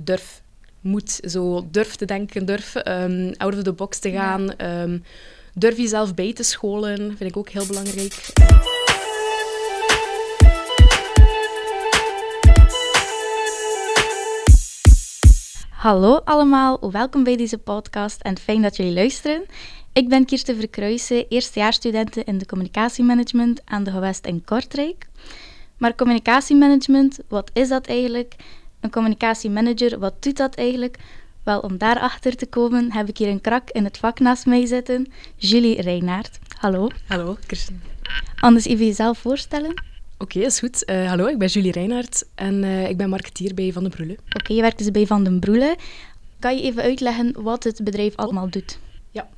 durf, moet. Zo durf te denken, durf um, out of the box te gaan. Ja. Um, durf jezelf bij te scholen, vind ik ook heel belangrijk. Hallo allemaal, welkom bij deze podcast en fijn dat jullie luisteren. Ik ben Kirsten Verkruijsen, eerstejaarsstudenten in de communicatiemanagement aan de gewest in Kortrijk. Maar communicatiemanagement, wat is dat eigenlijk? Een communicatiemanager, wat doet dat eigenlijk? Wel, om daarachter te komen heb ik hier een krak in het vak naast mij zitten, Julie Reinaert. Hallo. Hallo, Kirsten. Anders even jezelf voorstellen. Oké, is goed. Uh, hallo, ik ben Julie Reinaert en uh, ik ben marketeer bij Van den Broele. Oké, je werkt dus bij Van den Broele. Kan je even uitleggen wat het bedrijf allemaal doet? Ja,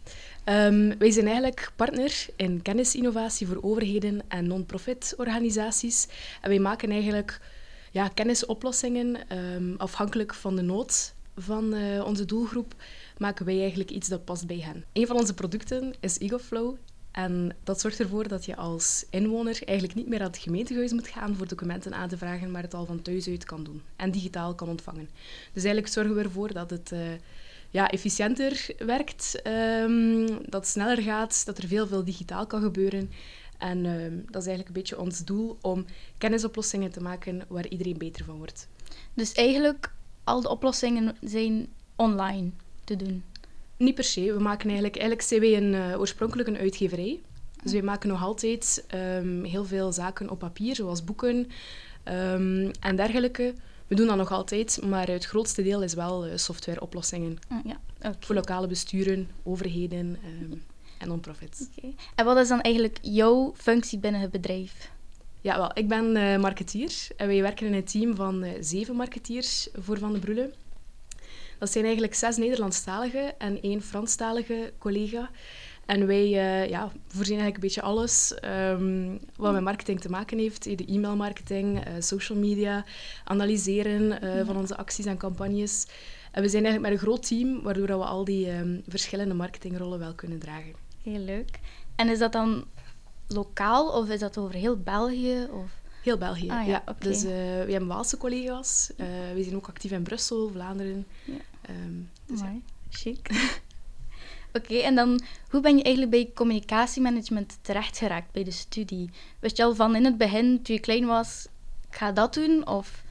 um, wij zijn eigenlijk partner in kennisinnovatie voor overheden en non-profit organisaties. En wij maken eigenlijk ja, kennisoplossingen um, afhankelijk van de nood van uh, onze doelgroep. Maken wij eigenlijk iets dat past bij hen. Een van onze producten is EgoFlow. En dat zorgt ervoor dat je als inwoner eigenlijk niet meer naar het gemeentehuis moet gaan voor documenten aan te vragen, maar het al van thuis uit kan doen en digitaal kan ontvangen. Dus eigenlijk zorgen we ervoor dat het uh, ja, efficiënter werkt, um, dat het sneller gaat, dat er veel, veel digitaal kan gebeuren. En um, dat is eigenlijk een beetje ons doel om kennisoplossingen te maken waar iedereen beter van wordt. Dus eigenlijk, al de oplossingen zijn online te doen? Niet per se. We maken eigenlijk, eigenlijk zijn wij een, uh, oorspronkelijk een uitgeverij. Dus wij maken nog altijd um, heel veel zaken op papier, zoals boeken um, en dergelijke. We doen dat nog altijd, maar het grootste deel is wel uh, softwareoplossingen. Oh, ja. okay. Voor lokale besturen, overheden um, en non-profits. Okay. En wat is dan eigenlijk jouw functie binnen het bedrijf? Ja, wel, ik ben uh, marketeer en wij werken in een team van uh, zeven marketeers voor Van de Broele. Dat zijn eigenlijk zes Nederlandstalige en één Franstalige collega. En wij uh, ja, voorzien eigenlijk een beetje alles um, wat met marketing te maken heeft. De e-mailmarketing, uh, social media, analyseren uh, ja. van onze acties en campagnes. En we zijn eigenlijk met een groot team, waardoor we al die um, verschillende marketingrollen wel kunnen dragen. Heel leuk. En is dat dan lokaal of is dat over heel België? Of? Heel België, ah, ja. ja. Okay. Dus we hebben Waalse collega's. we zijn ook actief in Brussel, Vlaanderen. Ja. Um, dus ja. Chic. Oké, okay, en dan hoe ben je eigenlijk bij communicatiemanagement terechtgeraakt bij de studie? Wist je al van in het begin, toen je klein was, ik ga dat doen? Of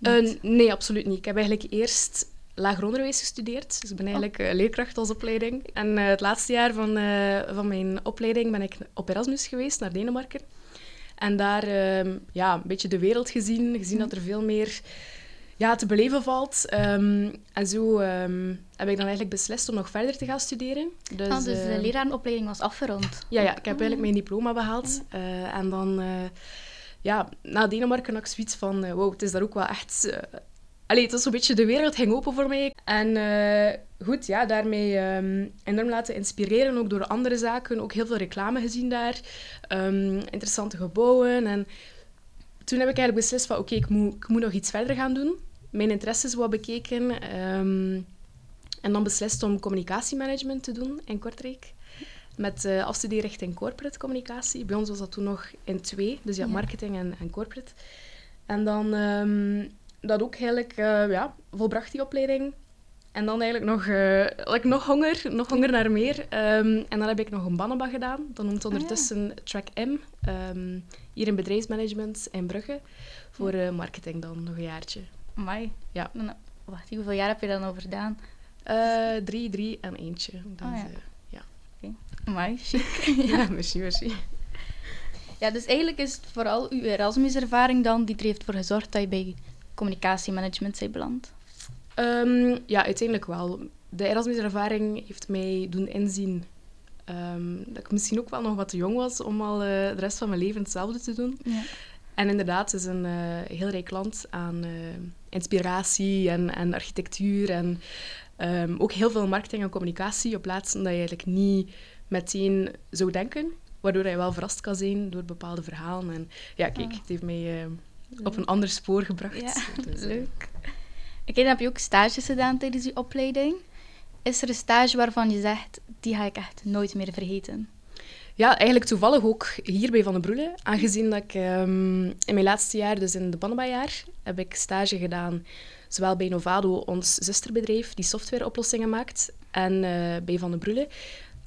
uh, nee, absoluut niet. Ik heb eigenlijk eerst lager onderwijs gestudeerd. Dus ik ben eigenlijk oh. leerkracht als opleiding. En uh, het laatste jaar van, uh, van mijn opleiding ben ik op Erasmus geweest, naar Denemarken. En daar ja, een beetje de wereld gezien, gezien dat er veel meer ja, te beleven valt. Um, en zo um, heb ik dan eigenlijk beslist om nog verder te gaan studeren. Dus, ah, dus de lerarenopleiding was afgerond? Ja, ja ik heb eigenlijk mijn diploma behaald. Uh, en dan, ja, na Denemarken had ik zoiets van, wow, het is daar ook wel echt... Allee, het was zo'n beetje de wereld ging open voor mij. En goed, ja, daarmee um, enorm laten inspireren, ook door andere zaken. Ook heel veel reclame gezien daar. interessante gebouwen en... Toen heb ik eigenlijk beslist van, oké, okay, ik, moet, ik moet nog iets verder gaan doen mijn interesses wat bekeken. Um, en dan beslist om communicatiemanagement te doen in Kortrijk. Met uh, afstudeerrichting corporate communicatie. Bij ons was dat toen nog in twee. Dus ja, marketing en, en, corporate. En dan dat ook eigenlijk uh, ja, volbracht die opleiding. En dan eigenlijk nog, uh, like nog honger, nog honger naar meer. Um, en dan heb ik nog een Bannenba gedaan. Dat noemt ondertussen ah, ja. Track M. Um, hier in bedrijfsmanagement in Brugge. Voor uh, marketing dan nog een jaartje. Amai. Ja. Dan, wacht, hoeveel jaar heb je dan over gedaan? Uh, drie, drie en eentje. Dus, oh, ja. Ja. Okay. Amai, chic. ja, merci, merci. Ja, dus eigenlijk is het vooral uw Erasmus-ervaring dan die er heeft voor gezorgd dat je bij communicatiemanagement bent beland? Um, ja, uiteindelijk wel. De Erasmus-ervaring heeft mij doen inzien um, dat ik misschien ook wel nog wat te jong was om al uh, de rest van mijn leven hetzelfde te doen. Ja. En inderdaad, het is een uh, heel rijk land aan uh, inspiratie en, en, architectuur en um, ook heel veel marketing en communicatie op plaatsen dat je eigenlijk niet meteen zou denken. Waardoor je wel verrast kan zijn door bepaalde verhalen. En ja, kijk, het heeft mij op een ander spoor gebracht. Ja, dus, leuk. Oké, dan heb je ook stages gedaan tijdens je opleiding. Is er een stage waarvan je zegt, die ga ik echt nooit meer vergeten? ja, eigenlijk toevallig ook hier bij Van den Broele. Aangezien dat ik ehm, in mijn laatste jaar, dus in de Bannenbaar, heb ik stage gedaan. Zowel bij Novado, ons zusterbedrijf, die softwareoplossingen maakt, en eh, bij Van den Broele.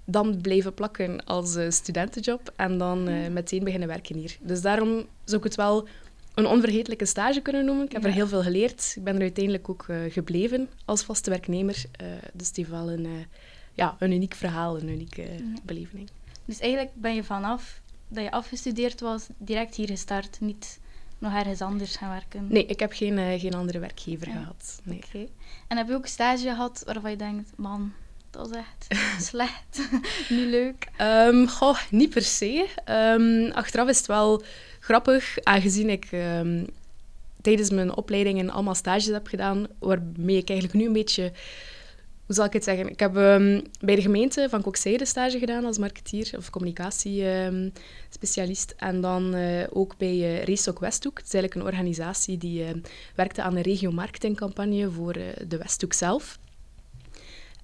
Dan blijven plakken als uh, studentenjob en dan uh, meteen beginnen werken hier. Dus daarom zou ik het wel een onvergetelijke stage kunnen noemen. Ik heb er heel veel geleerd. Ik ben er uiteindelijk ook gebleven als vaste werknemer. dus het heeft wel een, ja, een uniek verhaal, een unieke beleving. Dus eigenlijk ben je vanaf dat je afgestudeerd was, direct hier gestart, niet nog ergens anders gaan werken? Nee, ik heb geen, geen andere werkgever gehad. Nee. Okay. En heb je ook stage gehad waarvan je denkt, man, dat is echt slecht, niet leuk? Um, goh, niet per se. Um, achteraf is het wel grappig, aangezien ik um, tijdens mijn opleidingen allemaal stages heb gedaan, waarmee ik eigenlijk nu een beetje hoe zal ik het zeggen? Ik heb bij de gemeente van Kokzijde stage gedaan als marketeer of communicatiespecialist. En dan uh, ook bij uh, Westhoek. Het is eigenlijk een organisatie die uh, werkte aan een regio-marketingcampagne voor de Westhoek zelf.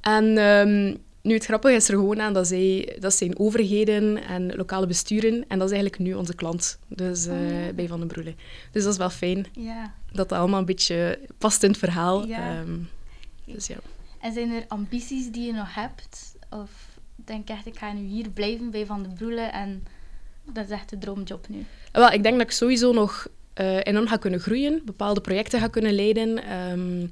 En um, nu, het grappige is er gewoon aan dat, zij, dat zijn overheden en lokale besturen. En dat is eigenlijk nu onze klant, dus oh. bij Van den Broele. Dus dat is wel fijn. Yeah. Dat dat allemaal een beetje past in het verhaal. Yeah. dus ja. En zijn er ambities die je nog hebt? Of denk echt, ik ga nu hier blijven bij Van de Broelen en dat is echt de droomjob nu? Wel, ik denk dat ik sowieso nog uh, enorm ga kunnen groeien, bepaalde projecten ga kunnen leiden. Um,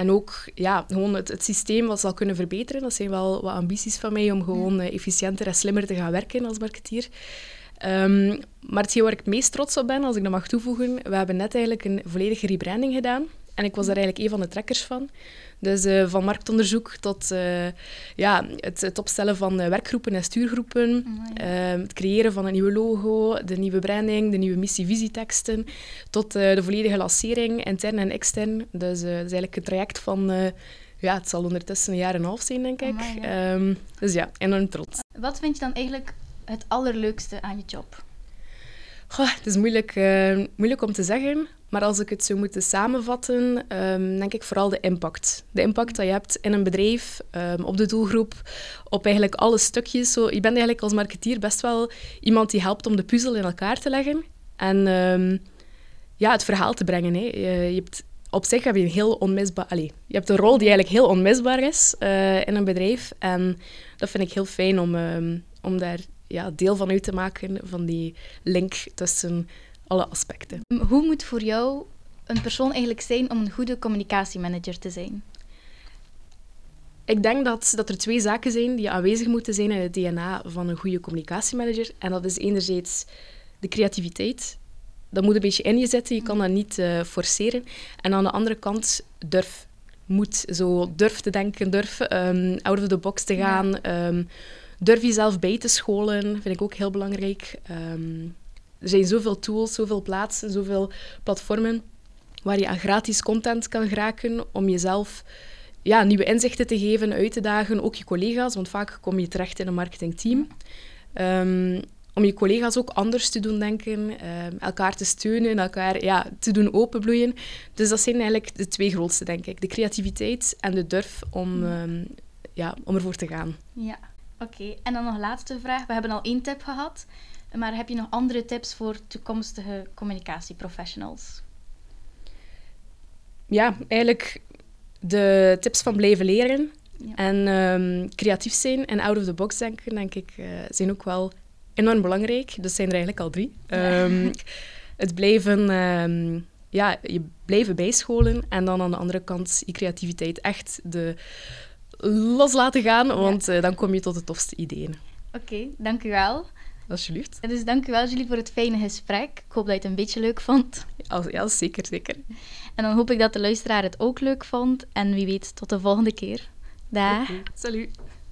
en ook ja, gewoon het, het, systeem wat zal kunnen verbeteren. Dat zijn wel wat ambities van mij om gewoon uh, efficiënter en slimmer te gaan werken als marketeer. Um, maar hetgeen waar ik het meest trots op ben, als ik dat mag toevoegen, we hebben net eigenlijk een volledige rebranding gedaan. En ik was daar eigenlijk een van de trekkers van. Dus uh, van marktonderzoek tot uh, ja, het, het, opstellen van uh, werkgroepen en stuurgroepen, ehm, het creëren van een nieuwe logo, de nieuwe branding, de nieuwe missie-visieteksten, tot de volledige lancering, intern en extern. Dus dat is eigenlijk een traject van, ja, het zal ondertussen een jaar en een half zijn, denk ik. Um, dus ja, enorm trots. Wat vind je dan eigenlijk het allerleukste aan je job? Goh, het is moeilijk, moeilijk om te zeggen, maar als ik het zou moeten samenvatten, um, denk ik vooral de impact. De impact dat je hebt in een bedrijf, um, op de doelgroep, op eigenlijk alle stukjes. Zo, je bent eigenlijk als marketeer best wel iemand die helpt om de puzzel in elkaar te leggen. En um, ja, het verhaal te brengen. Hè. Je, je, hebt, op zich heb je een heel onmisbaar... Je hebt een rol die eigenlijk heel onmisbaar is uh, in een bedrijf. En dat vind ik heel fijn om, om daar ja, deel van uit te maken, van die link tussen alle aspecten. Hoe moet voor jou een persoon eigenlijk zijn om een goede communicatiemanager te zijn? Ik denk dat, dat er twee zaken zijn die aanwezig moeten zijn in het DNA van een goede communicatiemanager. En dat is enerzijds de creativiteit. Dat moet een beetje in je zetten, je kan dat niet uh, forceren. En aan de andere kant durf. Moet zo durf te denken, durf um, out of the box te gaan. Ja. Um, durf jezelf bij te scholen, vind ik ook heel belangrijk. Um, er zijn zoveel tools, zoveel plaatsen, zoveel platformen waar je aan gratis content kan geraken om jezelf ja, nieuwe inzichten te geven, uit te dagen, ook je collega's, want vaak kom je terecht in een marketingteam. Um, om je collega's ook anders te doen denken, um, elkaar te steunen, elkaar ja, te doen openbloeien. Dus dat zijn eigenlijk de twee grootste, denk ik. De creativiteit en de durf om, ja, om ervoor te gaan. Ja, oké. En dan nog laatste vraag. We hebben al één tip gehad. Maar heb je nog andere tips voor toekomstige communicatieprofessionals? Ja, eigenlijk de tips van blijven leren en um, creatief zijn en out of the box denken, denk ik, uh, zijn ook wel enorm belangrijk. Dus zijn er eigenlijk al drie. Ja. Um, het blijven, um, ja, je blijven bijscholen en dan aan de andere kant je creativiteit echt de los laten gaan, want ja. uh, dan kom je tot de tofste ideeën. Oké, okay, dank u wel. Alsjeblieft. Dus dank u wel, Julie, voor het fijne gesprek. Ik hoop dat je het een beetje leuk vond. Ja, ja, zeker, zeker. En dan hoop ik dat de luisteraar het ook leuk vond. En wie weet, tot de volgende keer. Dag. Salut.